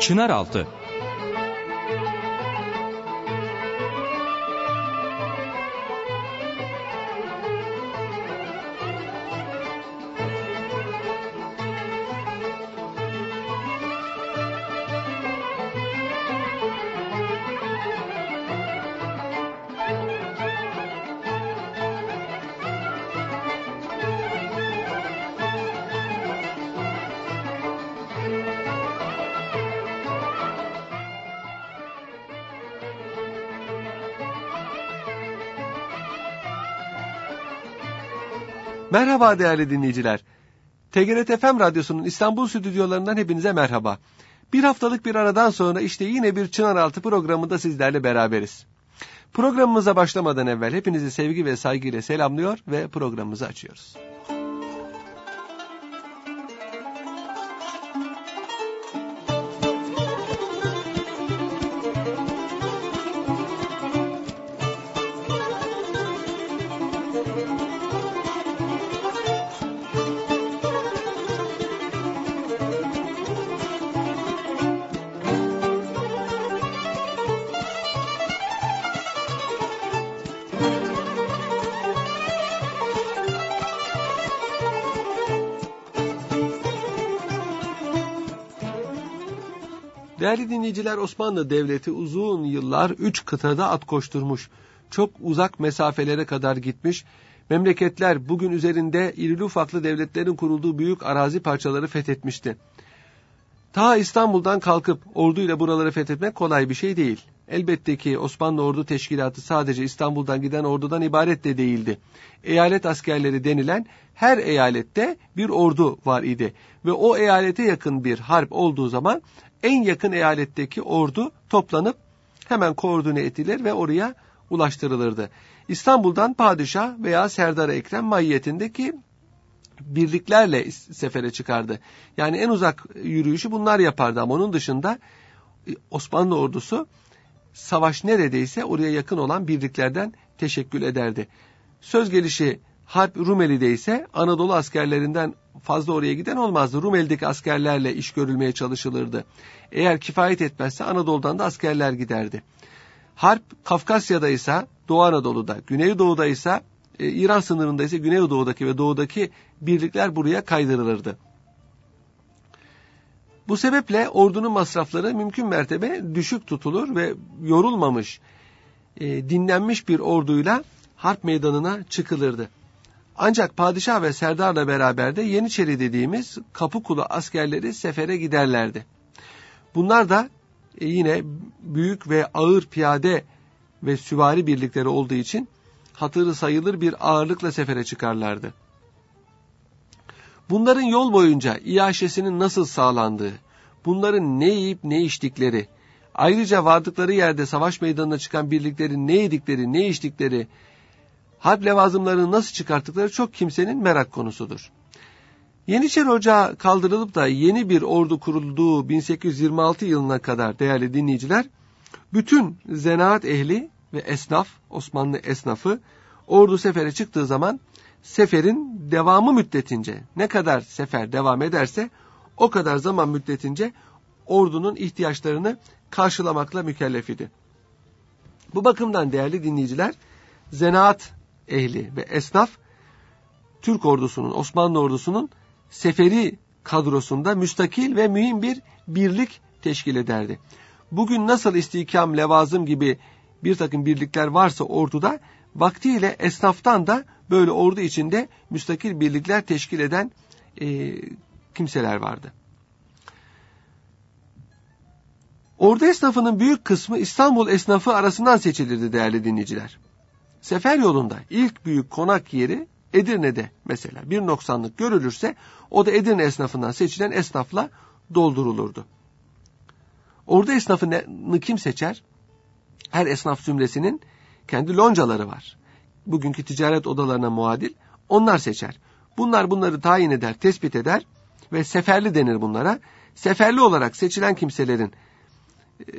Çınaraltı Merhaba değerli dinleyiciler. TGRT FM Radyosu'nun İstanbul stüdyolarından hepinize merhaba. Bir haftalık bir aradan sonra işte yine bir Çınaraltı programında sizlerle beraberiz. Programımıza başlamadan evvel hepinizi sevgi ve saygıyla selamlıyor ve programımızı açıyoruz. Dinleyiciler Osmanlı Devleti uzun yıllar üç kıtada at koşturmuş. Çok uzak mesafelere kadar gitmiş. Memleketler bugün üzerinde irili ufaklı devletlerin kurulduğu büyük arazi parçaları fethetmişti. Ta İstanbul'dan kalkıp orduyla buraları fethetmek kolay bir şey değil. Elbette ki Osmanlı Ordu Teşkilatı sadece İstanbul'dan giden ordudan ibaret de değildi. Eyalet askerleri denilen her eyalette bir ordu var idi. Ve o eyalete yakın bir harp olduğu zaman en yakın eyaletteki ordu toplanıp hemen koordine edilir ve oraya ulaştırılırdı. İstanbul'dan padişah veya Serdar Ekrem mahiyetindeki birliklerle sefere çıkardı. Yani en uzak yürüyüşü bunlar yapardı ama onun dışında e, Osmanlı ordusu savaş neredeyse oraya yakın olan birliklerden teşekkül ederdi. Söz gelişi Harp Rumeli'de ise Anadolu askerlerinden fazla oraya giden olmazdı. Rumeli'deki askerlerle iş görülmeye çalışılırdı. Eğer kifayet etmezse Anadolu'dan da askerler giderdi. Harp Kafkasya'da ise Doğu Anadolu'da, Güneydoğu'da ise e, İran sınırında ise Güneydoğu'daki ve Doğu'daki birlikler buraya kaydırılırdı. Bu sebeple ordunun masrafları mümkün mertebe düşük tutulur ve yorulmamış, e, dinlenmiş bir orduyla harp meydanına çıkılırdı. Ancak padişah ve serdarla beraber de Yeniçeri dediğimiz Kapıkulu askerleri sefere giderlerdi. Bunlar da e, yine büyük ve ağır piyade ve süvari birlikleri olduğu için hatırı sayılır bir ağırlıkla sefere çıkarlardı. Bunların yol boyunca iaşesinin nasıl sağlandığı, bunların ne yiyip ne içtikleri, ayrıca vardıkları yerde savaş meydanına çıkan birliklerin ne yedikleri, ne içtikleri, harp levazımlarını nasıl çıkarttıkları çok kimsenin merak konusudur. Yeniçeri Ocağı kaldırılıp da yeni bir ordu kurulduğu 1826 yılına kadar değerli dinleyiciler, bütün zenaat ehli ve esnaf, Osmanlı esnafı ordu sefere çıktığı zaman seferin devamı müddetince ne kadar sefer devam ederse o kadar zaman müddetince ordunun ihtiyaçlarını karşılamakla mükellef idi. Bu bakımdan değerli dinleyiciler, zenaat ehli ve esnaf Türk ordusunun, Osmanlı ordusunun seferi kadrosunda müstakil ve mühim bir birlik teşkil ederdi. Bugün nasıl istihkam, levazım gibi bir takım birlikler varsa orduda, vaktiyle esnaftan da böyle ordu içinde müstakil birlikler teşkil eden e, kimseler vardı. Ordu esnafının büyük kısmı İstanbul esnafı arasından seçilirdi değerli dinleyiciler. Sefer yolunda ilk büyük konak yeri Edirne'de mesela bir noksanlık görülürse o da Edirne esnafından seçilen esnafla doldurulurdu. Orada esnafını kim seçer? Her esnaf zümresinin kendi loncaları var. bugünkü ticaret odalarına muadil, onlar seçer. Bunlar bunları tayin eder, tespit eder ve seferli denir bunlara. Seferli olarak seçilen kimselerin e,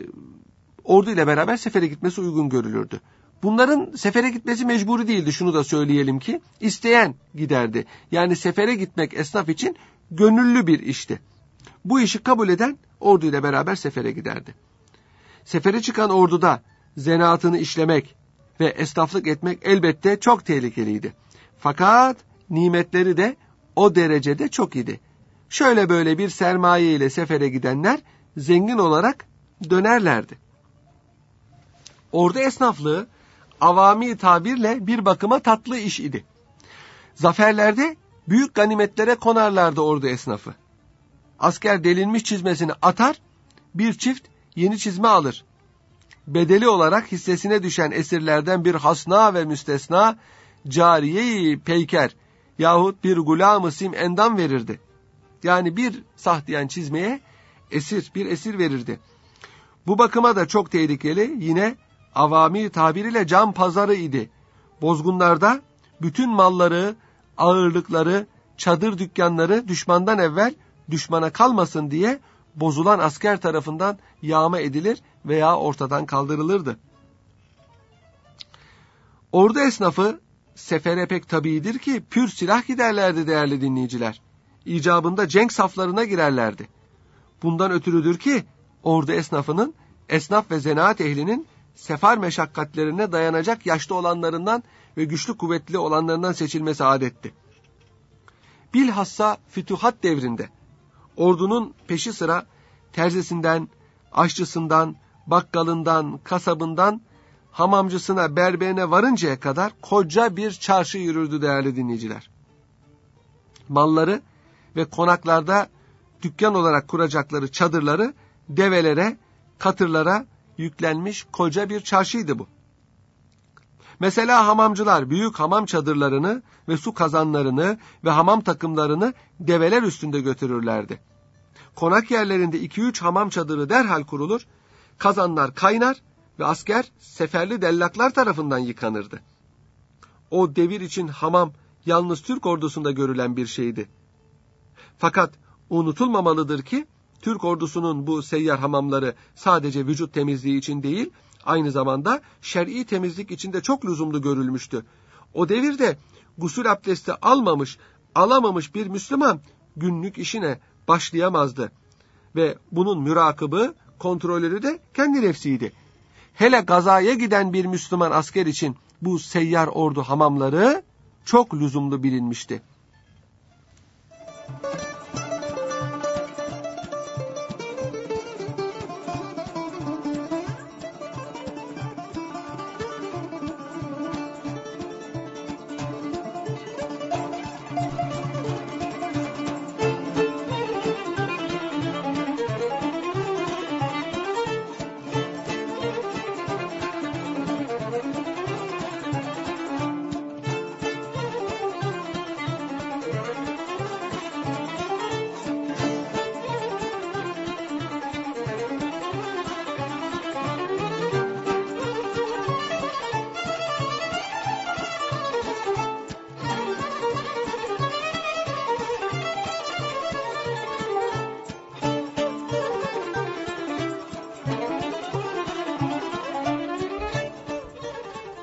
ordu ile beraber sefere gitmesi uygun görülürdü. Bunların sefere gitmesi mecburi değildi. Şunu da söyleyelim ki isteyen giderdi. Yani sefere gitmek esnaf için gönüllü bir işti. Bu işi kabul eden ordu ile beraber sefere giderdi. Sefere çıkan orduda zanaatını işlemek ve esnaflık etmek elbette çok tehlikeliydi. Fakat nimetleri de o derecede çok idi. Şöyle böyle bir sermaye ile sefere gidenler zengin olarak dönerlerdi. Ordu esnaflığı avami tabirle bir bakıma tatlı iş idi. Zaferlerde büyük ganimetlere konarlardı ordu esnafı. Asker delinmiş çizmesini atar, bir çift yeni çizme alır. Bedeli olarak hissesine düşen esirlerden bir hasna ve müstesna cariye peyker yahut bir gulam-ı sim endam verirdi. Yani bir sahtiyen çizmeye esir, bir esir verirdi. Bu bakıma da çok tehlikeli yine avami tabiriyle can pazarı idi. Bozgunlarda bütün malları, ağırlıkları, çadır dükkanları düşmandan evvel düşmana kalmasın diye bozulan asker tarafından yağma edilir veya ortadan kaldırılırdı. Ordu esnafı sefere pek tabiidir ki pür silah giderlerdi değerli dinleyiciler. İcabında cenk saflarına girerlerdi. Bundan ötürüdür ki ordu esnafının, esnaf ve zanaat ehlinin sefer meşakkatlerine dayanacak yaşlı olanlarından ve güçlü kuvvetli olanlarından seçilmesi adetti. Bilhassa fütuhat devrinde ordunun peşi sıra terzisinden, aşçısından, bakkalından, kasabından, hamamcısına, berberine varıncaya kadar koca bir çarşı yürürdü değerli dinleyiciler. Malları ve konaklarda dükkan olarak kuracakları çadırları develere, katırlara yüklenmiş koca bir çarşıydı bu. Mesela hamamcılar büyük hamam çadırlarını ve su kazanlarını ve hamam takımlarını develer üstünde götürürlerdi. Konak yerlerinde iki üç hamam çadırı derhal kurulur, kazanlar kaynar ve asker seferli dellaklar tarafından yıkanırdı. O devir için hamam yalnız Türk ordusunda görülen bir şeydi. Fakat unutulmamalıdır ki Türk ordusunun bu seyyar hamamları sadece vücut temizliği için değil, aynı zamanda şer'i temizlik için de çok lüzumlu görülmüştü. O devirde gusül abdesti almamış, alamamış bir Müslüman günlük işine başlayamazdı. Ve bunun mürakıbı, kontrolörü de kendi nefsiydi. Hele gazaya giden bir Müslüman asker için bu seyyar ordu hamamları çok lüzumlu bilinmişti.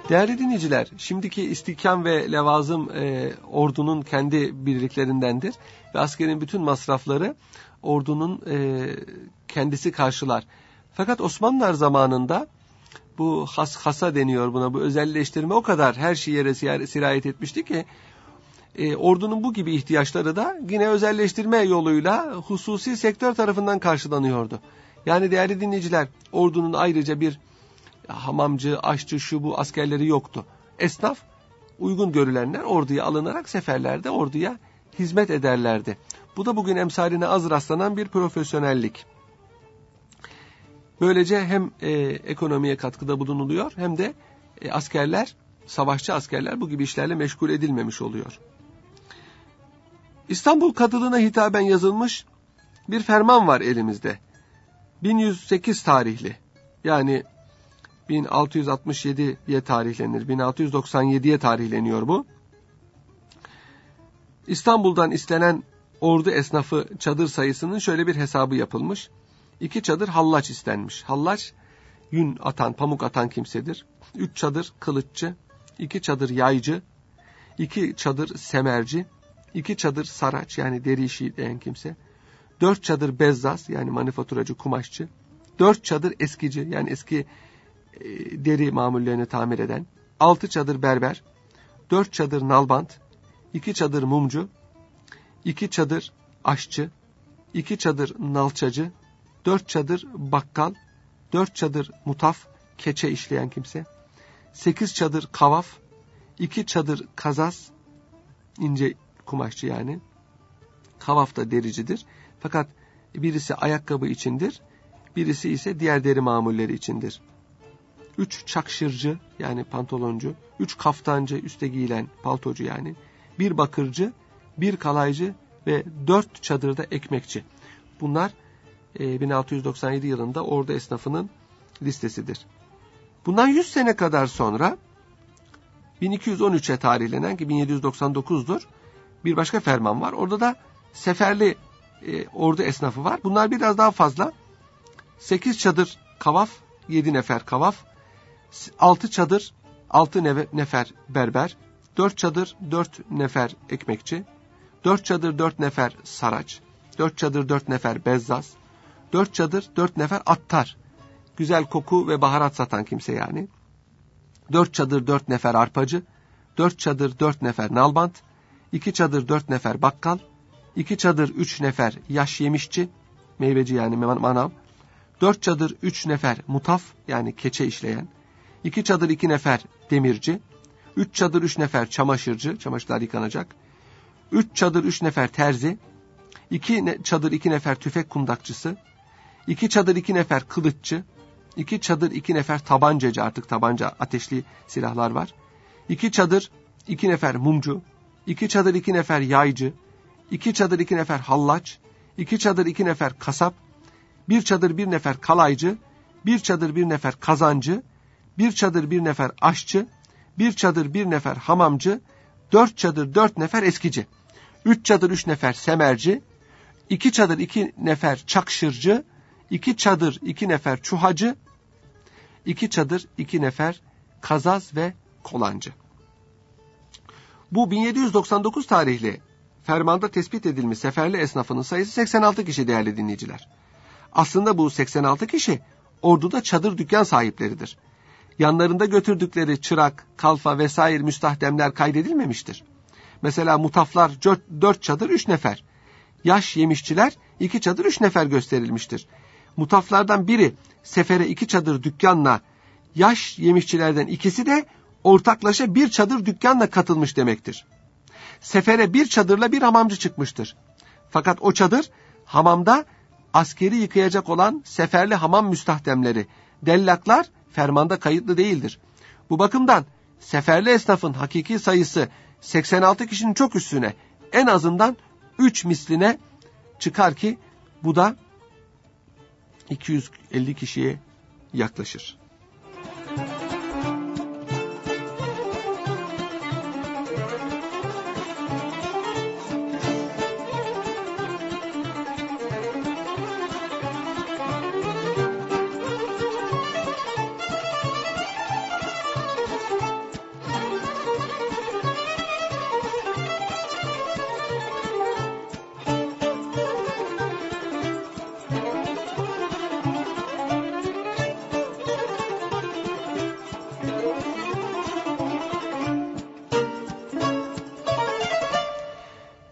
Değerli dinleyiciler, şimdiki istihkam ve levazım e, ordunun kendi birliklerindendir. Ve askerin bütün masrafları ordunun e, kendisi karşılar. Fakat Osmanlılar zamanında bu has hasa deniyor buna, bu özelleştirme o kadar her şeye sirayet etmişti ki e, ordunun bu gibi ihtiyaçları da yine özelleştirme yoluyla hususi sektör tarafından karşılanıyordu. Yani değerli dinleyiciler, ordunun ayrıca bir hamamcı, aşçı, şu bu askerleri yoktu. Esnaf uygun görülenler orduya alınarak seferlerde orduya hizmet ederlerdi. Bu da bugün emsaline az rastlanan bir profesyonellik. Böylece hem e, ekonomiye katkıda bulunuluyor hem de e, askerler, savaşçı askerler bu gibi işlerle meşgul edilmemiş oluyor. İstanbul Kadılığına hitaben yazılmış bir ferman var elimizde. 1108 tarihli. Yani 1667'ye tarihlenir. 1697'ye tarihleniyor bu. İstanbul'dan istenen ordu esnafı çadır sayısının şöyle bir hesabı yapılmış. İki çadır hallaç istenmiş. Hallaç yün atan, pamuk atan kimsedir. Üç çadır kılıççı, iki çadır yaycı, iki çadır semerci, iki çadır saraç yani deri işi diyen kimse, dört çadır bezzaz yani manifaturacı, kumaşçı, dört çadır eskici yani eski deri mamullerini tamir eden, altı çadır berber, dört çadır nalbant, iki çadır mumcu, iki çadır aşçı, iki çadır nalçacı, dört çadır bakkal, dört çadır mutaf, keçe işleyen kimse, sekiz çadır kavaf, iki çadır kazaz, ince kumaşçı yani, kavaf da dericidir. Fakat birisi ayakkabı içindir, birisi ise diğer deri mamulleri içindir. Üç çakşırcı yani pantoloncu, üç kaftancı üste giyilen paltocu yani, bir bakırcı, bir kalaycı ve dört çadırda ekmekçi. Bunlar 1697 e, yılında ordu esnafının listesidir. Bundan 100 sene kadar sonra 1213'e tarihlenen ki 1799'dur bir başka ferman var. Orada da seferli e, ordu esnafı var. Bunlar biraz daha fazla. 8 çadır kavaf, 7 nefer kavaf, 6 çadır, 6 nefer berber, 4 çadır, 4 nefer ekmekçi, 4 çadır, 4 nefer saraç, 4 çadır, 4 nefer bezzaz, 4 çadır, 4 nefer attar. Güzel koku ve baharat satan kimse yani. 4 çadır, 4 nefer arpacı, 4 çadır, 4 nefer nalbant, 2 çadır, 4 nefer bakkal, 2 çadır, 3 nefer yaş yemişçi, meyveci yani manav, 4 çadır, 3 nefer mutaf yani keçe işleyen, 2 çadır, 2 nefer demirci, 3 çadır, 3 nefer çamaşırcı, çamaşırlar yıkanacak, 3 çadır, 3 nefer terzi, 2 çadır, 2 nefer tüfek kundakçısı, 2 çadır, 2 nefer kılıççı, 2 çadır, 2 nefer tabancacı artık tabanca ateşli silahlar var. 2 çadır, 2 nefer mumcu, 2 çadır, 2 nefer yaycı, 2 çadır, 2 nefer hallaç, 2 çadır, 2 nefer kasap, 1 çadır, 1 nefer kalaycı, 1 çadır, 1 nefer kazancı, 1 çadır, 1 nefer aşçı, 1 çadır, 1 nefer hamamcı, 4 çadır, 4 nefer eskici. Üç çadır üç nefer semerci, iki çadır iki nefer çakşırcı, iki çadır iki nefer çuhacı, iki çadır iki nefer kazaz ve kolancı. Bu 1799 tarihli fermanda tespit edilmiş seferli esnafının sayısı 86 kişi değerli dinleyiciler. Aslında bu 86 kişi orduda çadır dükkan sahipleridir. Yanlarında götürdükleri çırak, kalfa vesaire müstahdemler kaydedilmemiştir. Mesela mutaflar dört çadır üç nefer. Yaş yemişçiler iki çadır üç nefer gösterilmiştir. Mutaflardan biri sefere iki çadır dükkanla, yaş yemişçilerden ikisi de ortaklaşa bir çadır dükkanla katılmış demektir. Sefere bir çadırla bir hamamcı çıkmıştır. Fakat o çadır hamamda askeri yıkayacak olan seferli hamam müstahdemleri, dellaklar fermanda kayıtlı değildir. Bu bakımdan seferli esnafın hakiki sayısı 86 kişinin çok üstüne en azından 3 misline çıkar ki bu da 250 kişiye yaklaşır.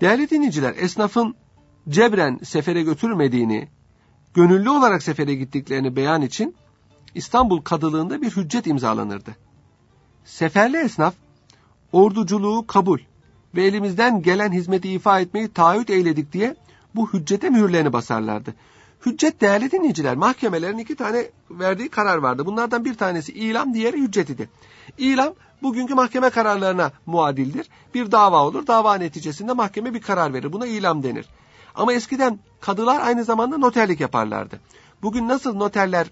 Değerli dinleyiciler, esnafın cebren sefere götürmediğini, gönüllü olarak sefere gittiklerini beyan için İstanbul Kadılığında bir hüccet imzalanırdı. Seferli esnaf, orduculuğu kabul ve elimizden gelen hizmeti ifa etmeyi taahhüt eyledik diye bu hüccete mühürlerini basarlardı. Hüccet değerli dinleyiciler, mahkemelerin iki tane verdiği karar vardı. Bunlardan bir tanesi ilam, diğeri hüccet idi. İlam, bugünkü mahkeme kararlarına muadildir. Bir dava olur. Dava neticesinde mahkeme bir karar verir. Buna ilam denir. Ama eskiden kadılar aynı zamanda noterlik yaparlardı. Bugün nasıl noterler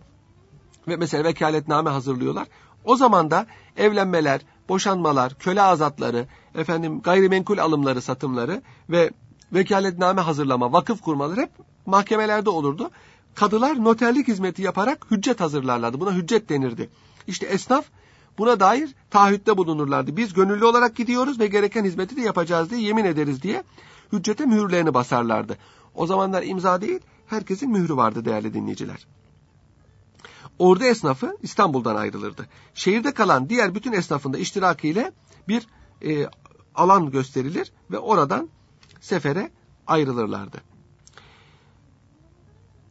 ve mesela vekaletname hazırlıyorlar. O zaman da evlenmeler, boşanmalar, köle azatları, efendim gayrimenkul alımları, satımları ve vekaletname hazırlama, vakıf kurmaları hep mahkemelerde olurdu. Kadılar noterlik hizmeti yaparak hüccet hazırlarlardı. Buna hüccet denirdi. İşte esnaf buna dair taahhütte bulunurlardı. Biz gönüllü olarak gidiyoruz ve gereken hizmeti de yapacağız diye yemin ederiz diye hüccete mühürlerini basarlardı. O zamanlar imza değil, herkesin mührü vardı değerli dinleyiciler. Ordu esnafı İstanbul'dan ayrılırdı. Şehirde kalan diğer bütün esnafın da iştirakiyle bir e, alan gösterilir ve oradan sefere ayrılırlardı.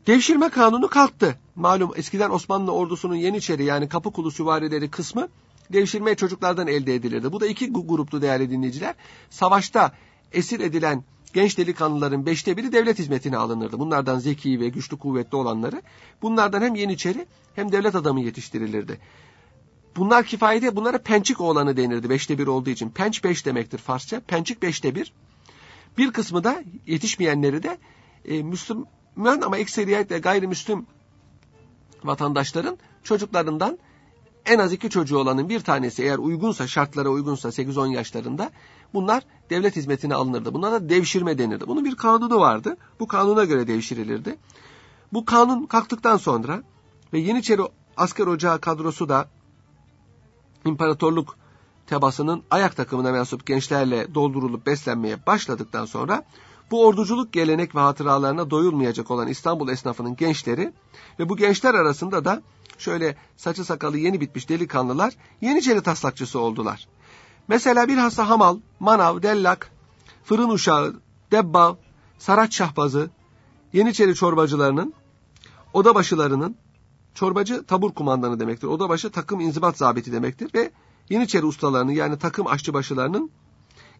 Devşirme kanunu kalktı. Malum eskiden Osmanlı ordusunun Yeniçeri yani Kapıkulu süvarileri kısmı devşirme çocuklardan elde edilirdi. Bu da iki gruptu değerli dinleyiciler. Savaşta esir edilen genç delikanlıların beşte biri devlet hizmetine alınırdı. Bunlardan zeki ve güçlü kuvvetli olanları. Bunlardan hem Yeniçeri hem devlet adamı yetiştirilirdi. Bunlar kifayete bunlara pençik oğlanı denirdi beşte bir olduğu için. Penç beş demektir Farsça. Pençik beşte bir. Bir kısmı da yetişmeyenleri de e, Müslüman ama ekseriyetle gayrimüslim vatandaşların çocuklarından en az iki çocuğu olanın bir tanesi eğer uygunsa şartlara uygunsa 8-10 yaşlarında bunlar devlet hizmetine alınırdı. Bunlara devşirme denirdi. Bunun bir kanunu vardı. Bu kanuna göre devşirilirdi. Bu kanun kalktıktan sonra ve Yeniçeri asker ocağı kadrosu da imparatorluk tebasının ayak takımına mensup gençlerle doldurulup beslenmeye başladıktan sonra bu orduculuk gelenek ve hatıralarına doyulmayacak olan İstanbul esnafının gençleri ve bu gençler arasında da şöyle saçı sakalı yeni bitmiş delikanlılar Yeniçeri taslakçısı oldular. Mesela bir hasta hamal, manav, dellak, fırın uşağı, debba, saraç şahbazı, Yeniçeri çorbacılarının, odabaşılarının, çorbacı tabur kumandanı demektir. Odabaşı takım inzibat zabiti demektir ve Yeniçeri ustalarının yani takım aşçıbaşılarının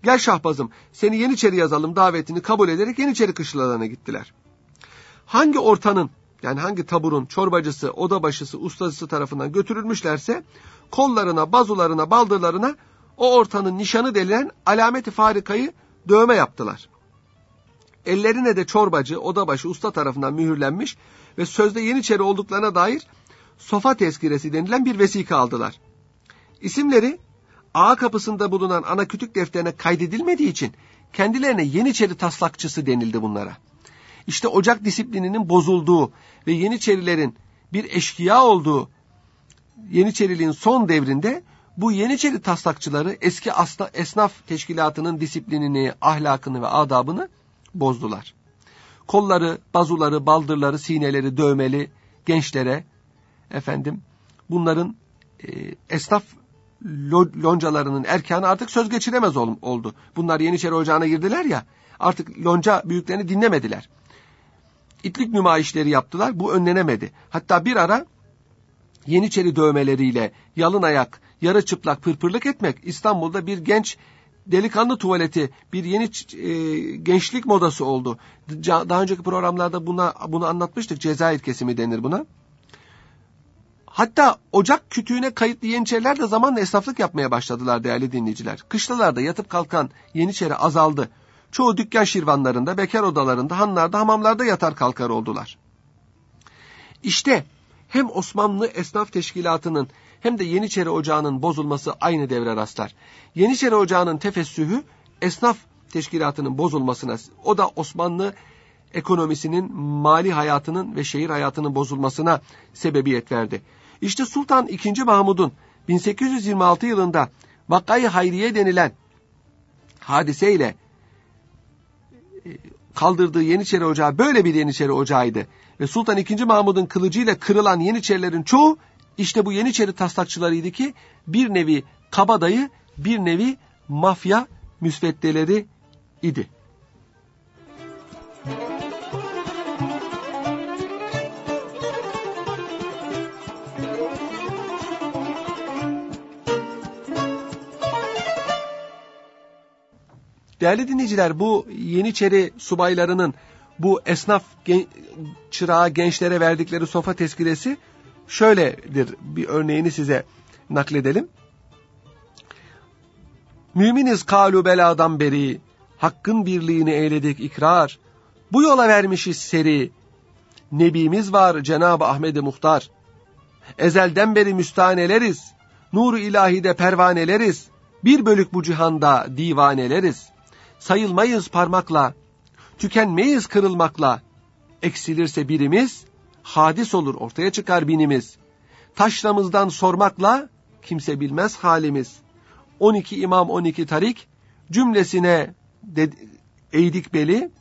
gel şahbazım seni Yeniçeri yazalım davetini kabul ederek Yeniçeri kışlalarına gittiler. Hangi ortanın yani hangi taburun çorbacısı, odabaşısı, ustası tarafından götürülmüşlerse kollarına, bazularına, baldırlarına o ortanın nişanı denilen alameti farikayı dövme yaptılar. Ellerine de çorbacı, odabaşı, usta tarafından mühürlenmiş ve sözde Yeniçeri olduklarına dair sofa tezkiresi denilen bir vesika aldılar. İsimleri ağa kapısında bulunan ana kütük defterine kaydedilmediği için kendilerine Yeniçeri taslakçısı denildi bunlara. İşte Ocak disiplininin bozulduğu ve Yeniçerilerin bir eşkıya olduğu Yeniçeriliğin son devrinde bu Yeniçeri taslakçıları eski asla, esnaf teşkilatının disiplinini, ahlakını ve adabını bozdular. Kolları, bazuları, baldırları, sineleri dövmeli gençlere efendim bunların e, esnaf loncalarının erkanı artık söz geçiremez oldu. Bunlar Yeniçeri Ocağı'na girdiler ya artık lonca büyüklerini dinlemediler. İtlik nümayişleri yaptılar bu önlenemedi. Hatta bir ara Yeniçeri dövmeleriyle yalın ayak, yarı çıplak pırpırlık etmek İstanbul'da bir genç delikanlı tuvaleti bir yeni e, gençlik modası oldu. Daha önceki programlarda buna bunu anlatmıştık. Cezayir kesimi denir buna. Hatta ocak kütüğüne kayıtlı Yeniçeriler de zamanla esnaflık yapmaya başladılar değerli dinleyiciler. Kışlalarda yatıp kalkan Yeniçeri azaldı. Çoğu dükkan şirvanlarında, bekar odalarında, hanlarda, hamamlarda yatar kalkar oldular. İşte hem Osmanlı Esnaf Teşkilatı'nın hem de Yeniçeri Ocağı'nın bozulması aynı devre rastlar. Yeniçeri Ocağı'nın tefessühü esnaf teşkilatının bozulmasına, o da Osmanlı ekonomisinin, mali hayatının ve şehir hayatının bozulmasına sebebiyet verdi. İşte Sultan II. Mahmud'un 1826 yılında Vakayı Hayriye denilen hadiseyle e, kaldırdığı Yeniçeri Ocağı böyle bir Yeniçeri Ocağı'ydı. Ve Sultan II. Mahmud'un kılıcıyla kırılan Yeniçerilerin çoğu işte bu Yeniçeri taslakçılarıydı ki bir nevi kabadayı, bir nevi mafya müsveddeleri idi. Değerli dinleyiciler bu Yeniçeri subaylarının bu esnaf gen çırağı gençlere verdikleri sofa tezkiresi şöyledir. Bir örneğini size nakledelim. Müminiz kalu beladan beri, hakkın birliğini eyledik ikrar. Bu yola vermişiz seri. Nebimiz var Cenab-ı Ahmet-i Muhtar. Ezelden beri müstaneleriz. Nuru ilahide pervaneleriz. Bir bölük bu cihanda divaneleriz. Sayılmayız parmakla, tükenmeyiz kırılmakla. Eksilirse birimiz, hadis olur ortaya çıkar binimiz. Taşramızdan sormakla kimse bilmez halimiz. 12 imam 12 tarik cümlesine eğdik beli.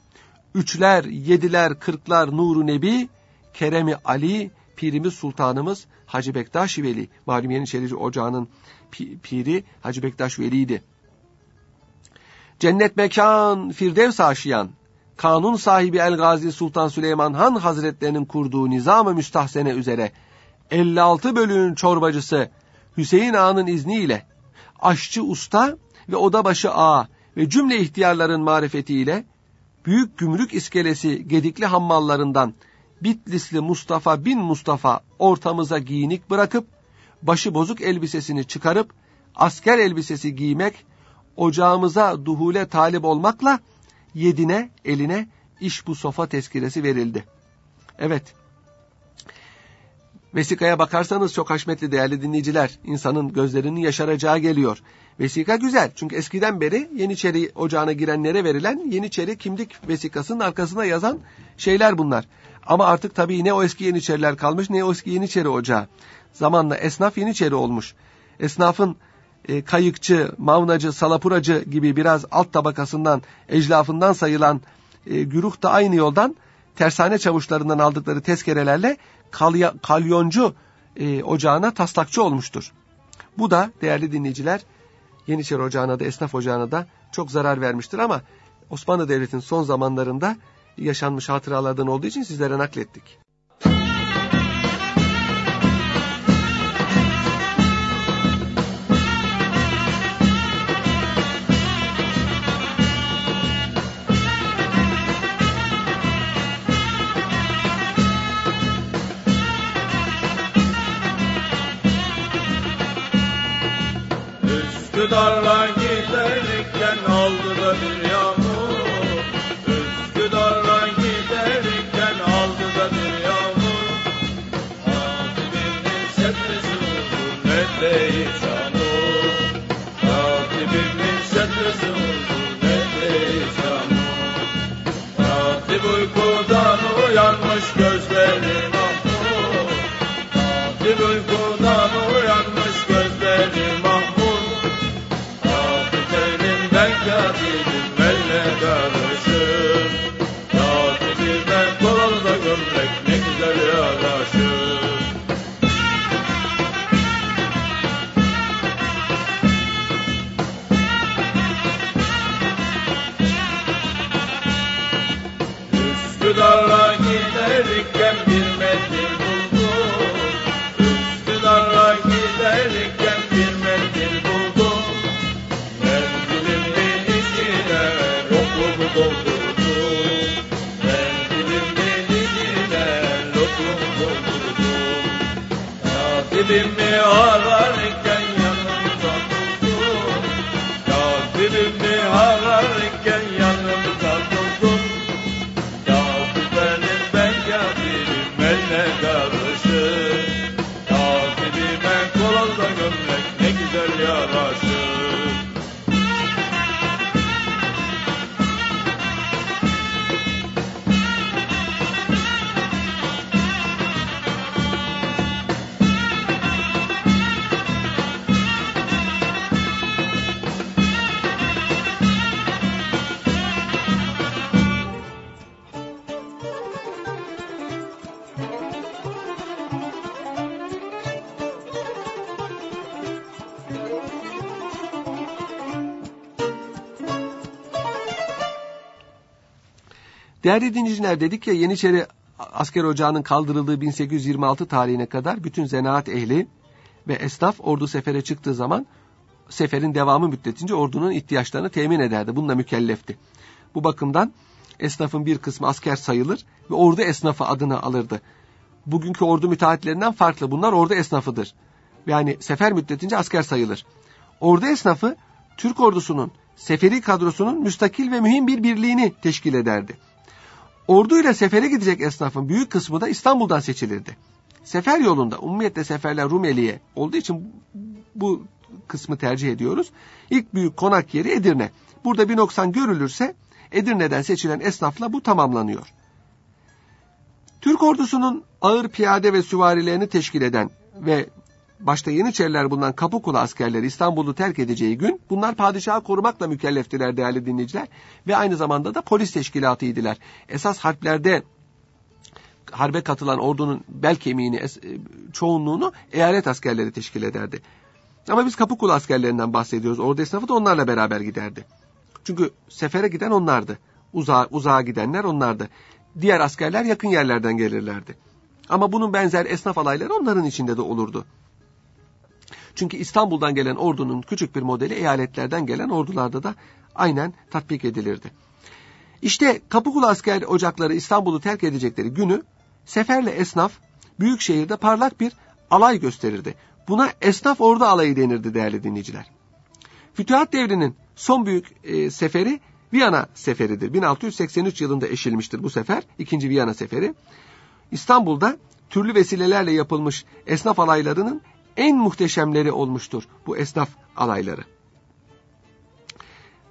Üçler, yediler, kırklar nuru nebi, Keremi Ali, pirimiz sultanımız Hacı Bektaş Veli. Malum Yeniçerici Ocağı'nın piri Hacı Bektaş Veli'ydi. Cennet mekan, Firdevs aşiyan, kanun sahibi El Gazi Sultan Süleyman Han Hazretlerinin kurduğu nizam-ı müstahsene üzere 56 bölüğün çorbacısı Hüseyin Ağa'nın izniyle aşçı usta ve odabaşı ağa ve cümle ihtiyarların marifetiyle büyük gümrük iskelesi gedikli hammallarından Bitlisli Mustafa bin Mustafa ortamıza giyinik bırakıp başı bozuk elbisesini çıkarıp asker elbisesi giymek ocağımıza duhule talip olmakla yedine eline iş bu sofa tezkiresi verildi. Evet. Vesikaya bakarsanız çok haşmetli değerli dinleyiciler. insanın gözlerinin yaşaracağı geliyor. Vesika güzel çünkü eskiden beri Yeniçeri ocağına girenlere verilen Yeniçeri kimlik vesikasının arkasına yazan şeyler bunlar. Ama artık tabii ne o eski Yeniçeriler kalmış ne o eski Yeniçeri ocağı. Zamanla esnaf Yeniçeri olmuş. Esnafın e, kayıkçı, mavnacı, salapuracı gibi biraz alt tabakasından, eclafından sayılan e, güruh da aynı yoldan tersane çavuşlarından aldıkları tezkerelerle kalya, kalyoncu e, ocağına taslakçı olmuştur. Bu da değerli dinleyiciler Yeniçeri Ocağı'na da esnaf ocağına da çok zarar vermiştir ama Osmanlı Devleti'nin son zamanlarında yaşanmış hatıralardan olduğu için sizlere naklettik. Üsküdar'la giderken aldı da bir yağmur. Üsküdar'la giderken aldı da bir yağmur. Hatibimin setresi vurdu ne değil çamur Hatibimin setresi vurdu ne değil çamur Hatip uykudan uyanmış gözleri mahmur uyanmış Değerli dinleyiciler dedik ya Yeniçeri asker ocağının kaldırıldığı 1826 tarihine kadar bütün zanaat ehli ve esnaf ordu sefere çıktığı zaman seferin devamı müddetince ordunun ihtiyaçlarını temin ederdi. Bununla mükellefti. Bu bakımdan esnafın bir kısmı asker sayılır ve ordu esnafı adını alırdı. Bugünkü ordu müteahhitlerinden farklı. Bunlar ordu esnafıdır. Yani sefer müddetince asker sayılır. Ordu esnafı Türk ordusunun seferi kadrosunun müstakil ve mühim bir birliğini teşkil ederdi. Orduyla sefere gidecek esnafın büyük kısmı da İstanbul'dan seçilirdi. sefer yolunda umumiyetle seferler Rumeli'ye olduğu için bu kısmı tercih ediyoruz. İlk büyük konak yeri Edirne. Burada bir noksan görülürse Edirne'den seçilen esnafla bu tamamlanıyor. Türk ordusunun ağır piyade ve süvarilerini teşkil eden ve başta Yeniçeriler bulunan Kapıkulu askerleri İstanbul'u terk edeceği gün bunlar padişahı korumakla mükelleftiler değerli dinleyiciler ve aynı zamanda da polis teşkilatıydılar. Esas harplerde harbe katılan ordunun bel kemiğini, e, çoğunluğunu eyalet askerleri teşkil ederdi. Ama biz Kapıkulu askerlerinden bahsediyoruz. Ordu esnafı da onlarla beraber giderdi. Çünkü sefere giden onlardı. Uzağa, uzağa gidenler onlardı. Diğer askerler yakın yerlerden gelirlerdi. Ama bunun benzer esnaf alayları onların içinde de olurdu. Çünkü İstanbul'dan gelen ordunun küçük bir modeli eyaletlerden gelen ordularda da aynen tatbik edilirdi. İşte Kapıkulu asker ocakları İstanbul'u terk edecekleri günü seferle esnaf büyük şehirde parlak bir alay gösterirdi. Buna esnaf ordu alayı denirdi değerli dinleyiciler. Fütühat devrinin son büyük e, seferi Viyana seferidir. 1683 yılında eşilmiştir bu sefer. ikinci Viyana seferi. İstanbul'da türlü vesilelerle yapılmış esnaf alaylarının en muhteşemleri olmuştur bu esnaf alayları.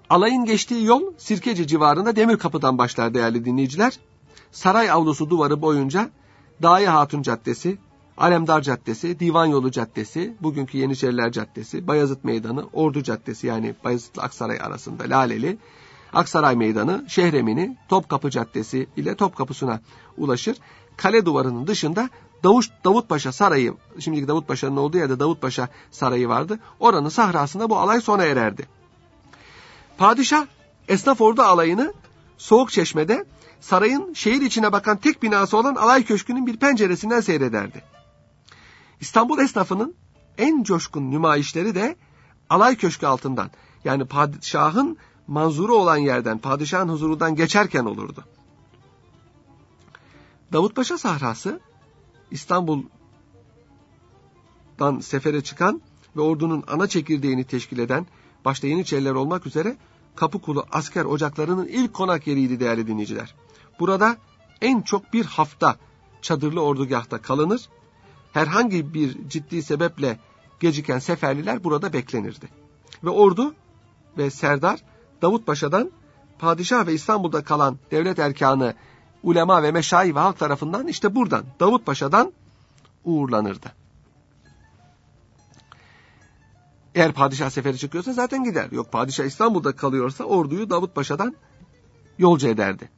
Alayın geçtiği yol Sirkeci civarında Demir Kapı'dan başlar değerli dinleyiciler. Saray avlusu duvarı boyunca Dahi Hatun Caddesi, Alemdar Caddesi, Divan Yolu Caddesi, bugünkü Yeniçeriler Caddesi, Bayazıt Meydanı, Ordu Caddesi yani Bayazıt'la Aksaray arasında Laleli, Aksaray Meydanı, Şehremini, Topkapı Caddesi ile Topkapı'sına ulaşır. Kale duvarının dışında Davut, Davutpaşa Sarayı, şimdiki Davutpaşa'nın olduğu yerde Davutpaşa Sarayı vardı. Oranın sahrasında bu alay sona ererdi. Padişah esnaf ordu alayını Soğuk Çeşme'de sarayın şehir içine bakan tek binası olan alay köşkünün bir penceresinden seyrederdi. İstanbul esnafının en coşkun nümayişleri de alay köşkü altından yani padişahın manzuru olan yerden, padişahın huzurundan geçerken olurdu. Davutpaşa sahrası İstanbul'dan sefere çıkan ve ordunun ana çekirdeğini teşkil eden başta Yeniçeriler olmak üzere Kapıkulu asker ocaklarının ilk konak yeriydi değerli dinleyiciler. Burada en çok bir hafta çadırlı ordugahta kalınır. Herhangi bir ciddi sebeple geciken seferliler burada beklenirdi. Ve ordu ve Serdar Davut Paşa'dan padişah ve İstanbul'da kalan devlet erkanı, ulema ve meşayi ve halk tarafından işte buradan Davut Paşa'dan uğurlanırdı. Eğer padişah seferi çıkıyorsa zaten gider. Yok padişah İstanbul'da kalıyorsa orduyu Davut Paşa'dan yolcu ederdi.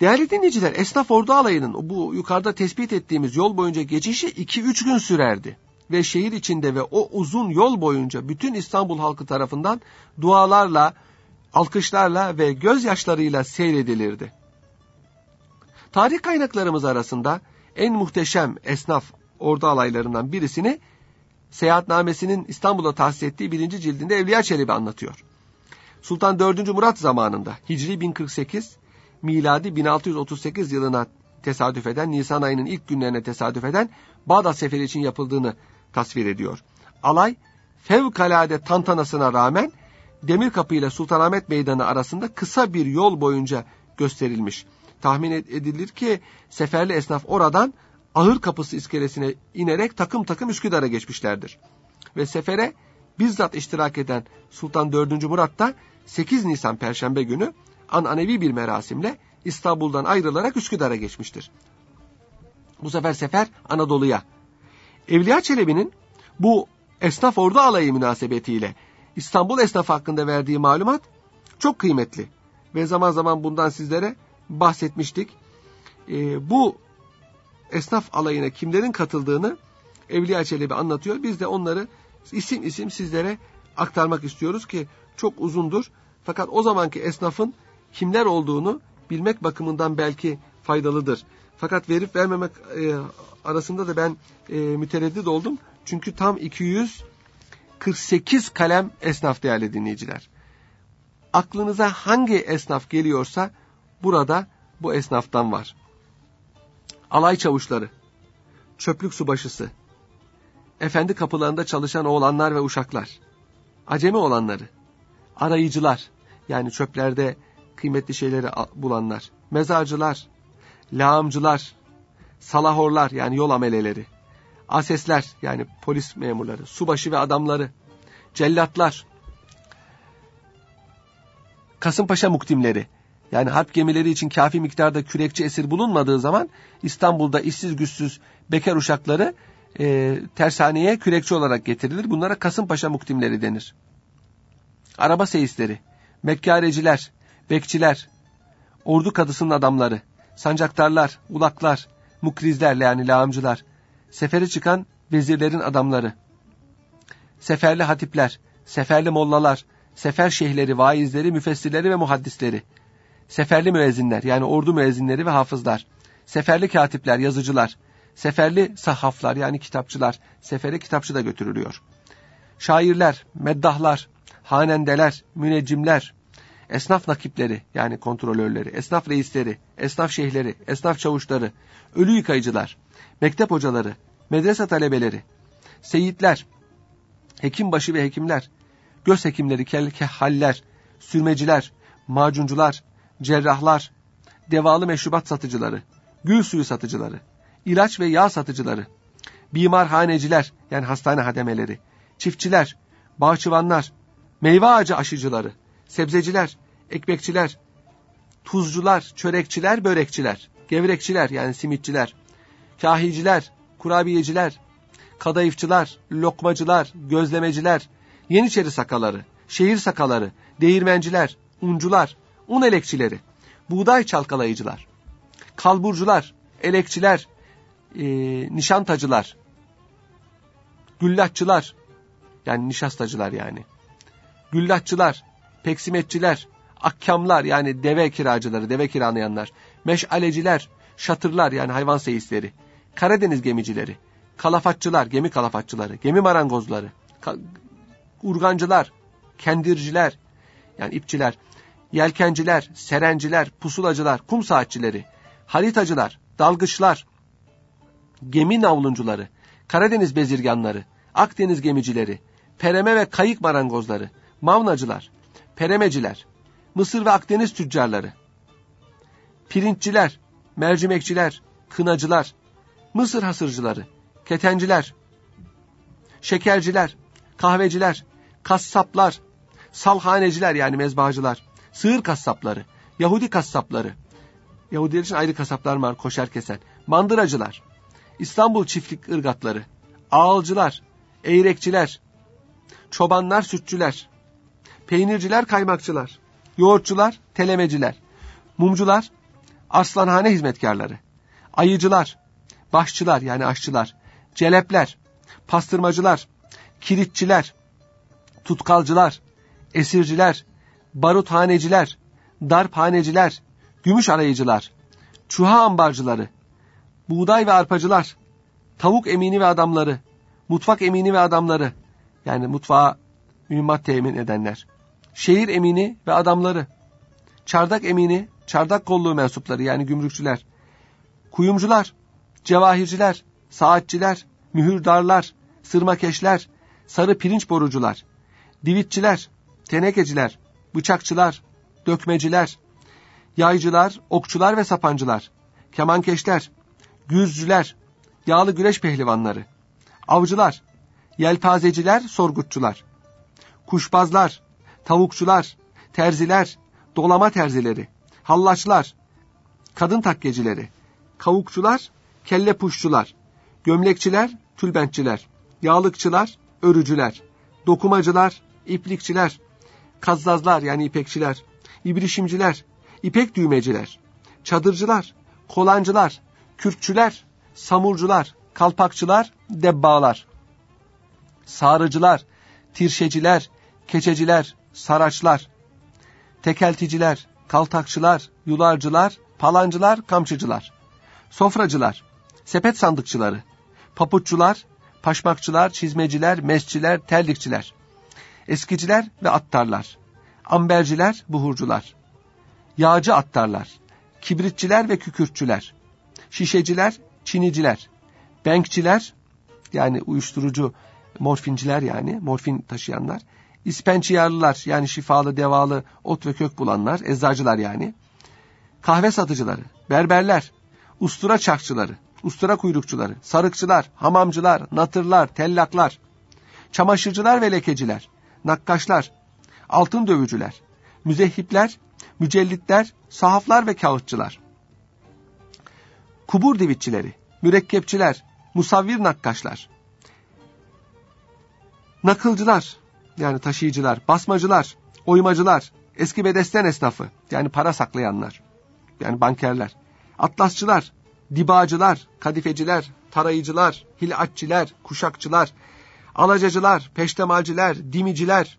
Değerli dinleyiciler, esnaf ordu alayının bu yukarıda tespit ettiğimiz yol boyunca geçişi 2-3 gün sürerdi. Ve şehir içinde ve o uzun yol boyunca bütün İstanbul halkı tarafından dualarla, alkışlarla ve gözyaşlarıyla seyredilirdi. Tarih kaynaklarımız arasında en muhteşem esnaf ordu alaylarından birisini Seyahatnamesinin İstanbul'a tahsis ettiği birinci cildinde Evliya Çelebi anlatıyor. Sultan 4. Murat zamanında Hicri 1048, miladi 1638 yılına tesadüf eden, Nisan ayının ilk günlerine tesadüf eden Bağdat Seferi için yapıldığını tasvir ediyor. Alay fevkalade tantanasına rağmen Demirkapı ile Sultanahmet Meydanı arasında kısa bir yol boyunca gösterilmiş. Tahmin edilir ki seferli esnaf oradan ahır kapısı iskelesine inerek takım takım Üsküdar'a geçmişlerdir. Ve sefere bizzat iştirak eden Sultan 4. Murat da 8 Nisan Perşembe günü ananevi bir merasimle İstanbul'dan ayrılarak Üsküdar'a geçmiştir. Bu sefer sefer Anadolu'ya. Evliya Çelebi'nin bu esnaf ordu alayı münasebetiyle İstanbul esnafı hakkında verdiği malumat çok kıymetli. Ve zaman zaman bundan sizlere bahsetmiştik. E, bu esnaf alayına kimlerin katıldığını Evliya Çelebi anlatıyor. Biz de onları isim isim sizlere aktarmak istiyoruz ki çok uzundur. Fakat o zamanki esnafın kimler olduğunu bilmek bakımından belki faydalıdır. Fakat verip vermemek e, arasında da ben e, mütereddit oldum. Çünkü tam 248 kalem esnaf değerli dinleyiciler. Aklınıza hangi esnaf geliyorsa burada bu esnaftan var. Alay çavuşları, çöplük subaşısı, efendi kapılarında çalışan oğlanlar ve uşaklar, acemi olanları, arayıcılar, yani çöplerde kıymetli şeyleri bulanlar, mezarcılar, lağımcılar, salahorlar yani yol ameleleri, asesler yani polis memurları, subaşı ve adamları, cellatlar, Kasımpaşa muktimleri, yani harp gemileri için kafi miktarda kürekçi esir bulunmadığı zaman İstanbul'da işsiz güçsüz bekar uşakları e, tersaneye kürekçi olarak getirilir. Bunlara Kasımpaşa muktimleri denir. Araba seyisleri, mekkareciler, bekçiler, ordu kadısının adamları, sancaktarlar, ulaklar, mukrizler yani lağımcılar, sefere çıkan vezirlerin adamları, seferli hatipler, seferli mollalar, sefer şeyhleri, vaizleri, müfessirleri ve muhaddisleri, seferli müezzinler yani ordu müezzinleri ve hafızlar, seferli katipler, yazıcılar, seferli sahaflar yani kitapçılar, sefere kitapçı da götürülüyor. Şairler, meddahlar, hanendeler, müneccimler, esnaf nakipleri yani kontrolörleri, esnaf reisleri, esnaf şeyhleri, esnaf çavuşları, ölü yıkayıcılar, mektep hocaları, medrese talebeleri, seyitler, hekimbaşı ve hekimler, göz hekimleri, kehaller, sürmeciler, macuncular, cerrahlar, devalı meşrubat satıcıları, gül suyu satıcıları, ilaç ve yağ satıcıları, bimarhaneciler yani hastane hademeleri, çiftçiler, bahçıvanlar, meyve ağacı aşıcıları, sebzeciler, ekmekçiler, tuzcular, çörekçiler, börekçiler, gevrekçiler yani simitçiler, kahiciler, kurabiyeciler, kadayıfçılar, lokmacılar, gözlemeciler, Yeniçeri sakaları, şehir sakaları, değirmenciler, uncular, un elekçileri, buğday çalkalayıcılar, kalburcular, elekçiler, e, nişantacılar, güllaççılar, yani nişastacılar yani, güllaççılar, peksimetçiler, akkamlar yani deve kiracıları, deve kiralayanlar, meşaleciler, şatırlar yani hayvan seyisleri, Karadeniz gemicileri, kalafatçılar, gemi kalafatçıları, gemi marangozları, ka urgancılar, kendirciler, yani ipçiler, yelkenciler, serenciler, pusulacılar, kum saatçileri, haritacılar, dalgıçlar, gemi navluncuları, Karadeniz bezirganları, Akdeniz gemicileri, pereme ve kayık marangozları, mavnacılar, peremeciler, Mısır ve Akdeniz tüccarları, pirinççiler, mercimekçiler, kınacılar, Mısır hasırcıları, ketenciler, şekerciler, kahveciler, kassaplar, salhaneciler yani mezbahacılar, sığır kassapları, Yahudi kassapları, Yahudiler için ayrı kasaplar var koşar kesen, mandıracılar, İstanbul çiftlik ırgatları, ağalcılar, eğrekçiler, çobanlar, sütçüler, peynirciler, kaymakçılar, yoğurtçular, telemeciler, mumcular, arslanhane hizmetkarları, ayıcılar, başçılar yani aşçılar, celepler, pastırmacılar, kiritçiler, tutkalcılar, esirciler, baruthaneciler, darphaneciler, gümüş arayıcılar, çuha ambarcıları, buğday ve arpacılar, tavuk emini ve adamları, mutfak emini ve adamları, yani mutfağa mühimmat temin edenler, şehir emini ve adamları, çardak emini, çardak kolluğu mensupları yani gümrükçüler, kuyumcular, cevahirciler, saatçiler, mühürdarlar, sırmakeşler, sarı pirinç borucular, divitçiler, tenekeciler, bıçakçılar, dökmeciler, yaycılar, okçular ve sapancılar, kemankeşler, güzcüler, yağlı güreş pehlivanları, avcılar, yelpazeciler, sorgutçular, kuşbazlar, tavukçular, terziler, dolama terzileri, hallaçlar, kadın takkecileri, kavukçular, kelle puşçular, gömlekçiler, tülbentçiler, yağlıkçılar, örücüler, dokumacılar, iplikçiler, kazzazlar yani ipekçiler, ibrişimciler, ipek düğmeciler, çadırcılar, kolancılar, kürkçüler, samurcular, kalpakçılar, debbağlar, sağrıcılar, tirşeciler, keçeciler, saraçlar, tekelticiler, kaltakçılar, yularcılar, palancılar, kamçıcılar, sofracılar, sepet sandıkçıları, papuççular, paşmakçılar, çizmeciler, mesçiler, terlikçiler, eskiciler ve attarlar, amberciler, buhurcular, yağcı attarlar, kibritçiler ve kükürtçüler, şişeciler, çiniciler, benkçiler, yani uyuşturucu morfinciler yani, morfin taşıyanlar, ispençiyarlılar yani şifalı, devalı, ot ve kök bulanlar, eczacılar yani, kahve satıcıları, berberler, ustura çakçıları, ustura kuyrukçuları, sarıkçılar, hamamcılar, natırlar, tellaklar, çamaşırcılar ve lekeciler, nakkaşlar, altın dövücüler, müzehipler, mücellitler, sahaflar ve kağıtçılar, kubur divitçileri, mürekkepçiler, musavvir nakkaşlar, nakılcılar yani taşıyıcılar, basmacılar, oymacılar, eski bedesten esnafı yani para saklayanlar yani bankerler, atlasçılar, dibacılar, kadifeciler, tarayıcılar, hilatçiler, kuşakçılar, alacacılar, peştemalciler, dimiciler,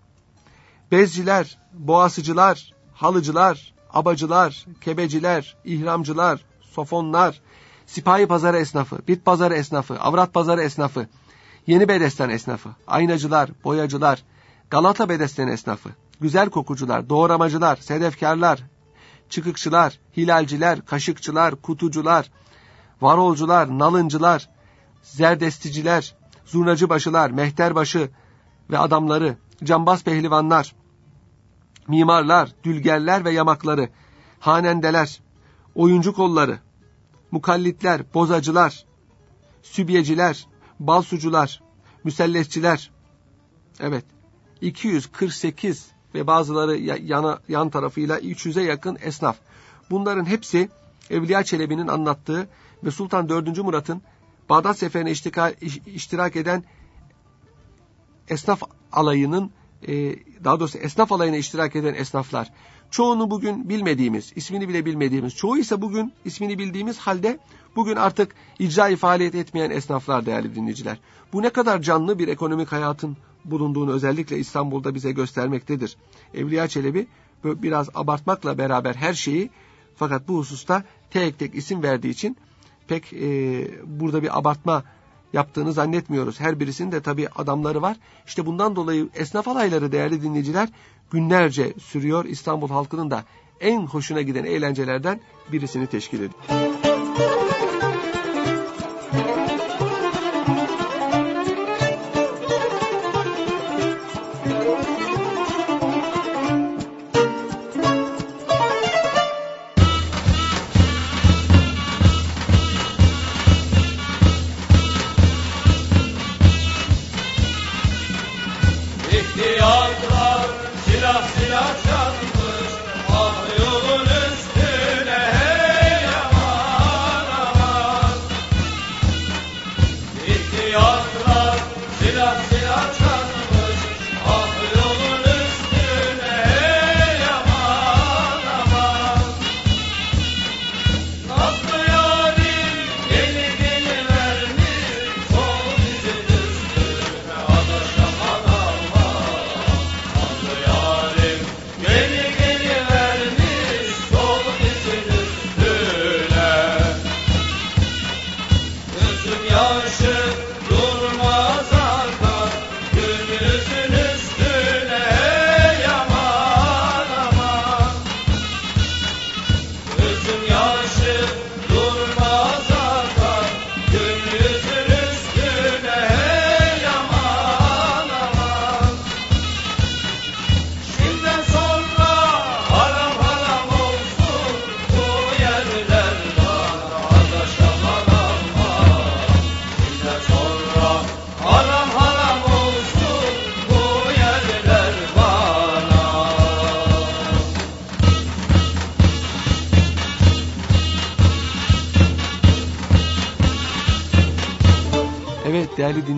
bezciler, boğasıcılar, halıcılar, abacılar, kebeciler, ihramcılar, sofonlar, sipahi pazarı esnafı, bit pazarı esnafı, avrat pazarı esnafı, yeni bedesten esnafı, aynacılar, boyacılar, Galata bedesten esnafı, güzel kokucular, doğramacılar, sedefkarlar, çıkıkçılar, hilalciler, kaşıkçılar, kutucular, varolcular, nalıncılar, zerdesticiler, zurnacı başılar, mehterbaşı ve adamları, cambaz pehlivanlar, mimarlar, dülgerler ve yamakları, hanendeler, oyuncu kolları, mukallitler, bozacılar, sübyeciler, balsucular, müsellesçiler, evet, 248 ve bazıları yana, yan tarafıyla 300'e yakın esnaf. Bunların hepsi Evliya Çelebi'nin anlattığı ve Sultan 4. Murat'ın Bağdat Seferi'ne iştirak eden esnaf alayının e, daha doğrusu esnaf alayına iştirak eden esnaflar. Çoğunu bugün bilmediğimiz, ismini bile bilmediğimiz, çoğu ise bugün ismini bildiğimiz halde bugün artık icra faaliyet etmeyen esnaflar değerli dinleyiciler. Bu ne kadar canlı bir ekonomik hayatın bulunduğunu özellikle İstanbul'da bize göstermektedir. Evliya Çelebi biraz abartmakla beraber her şeyi fakat bu hususta tek tek isim verdiği için pek e, burada bir abartma yaptığını zannetmiyoruz. Her birisinin de tabii adamları var. İşte bundan dolayı esnaf alayları değerli dinleyiciler günlerce sürüyor. İstanbul halkının da en hoşuna giden eğlencelerden birisini teşkil ediyor.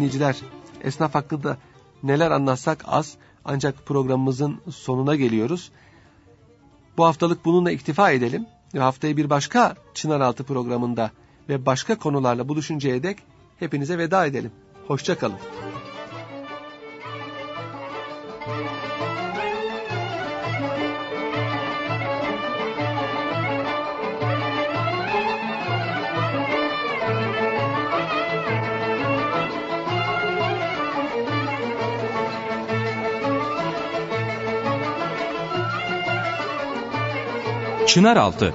Dinleyiciler, esnaf hakkında neler anlatsak az ancak programımızın sonuna geliyoruz. Bu haftalık bununla iktifa edelim ve haftaya bir başka Çınaraltı programında ve başka konularla buluşuncaya dek hepinize veda edelim. Hoşçakalın. Çınaraltı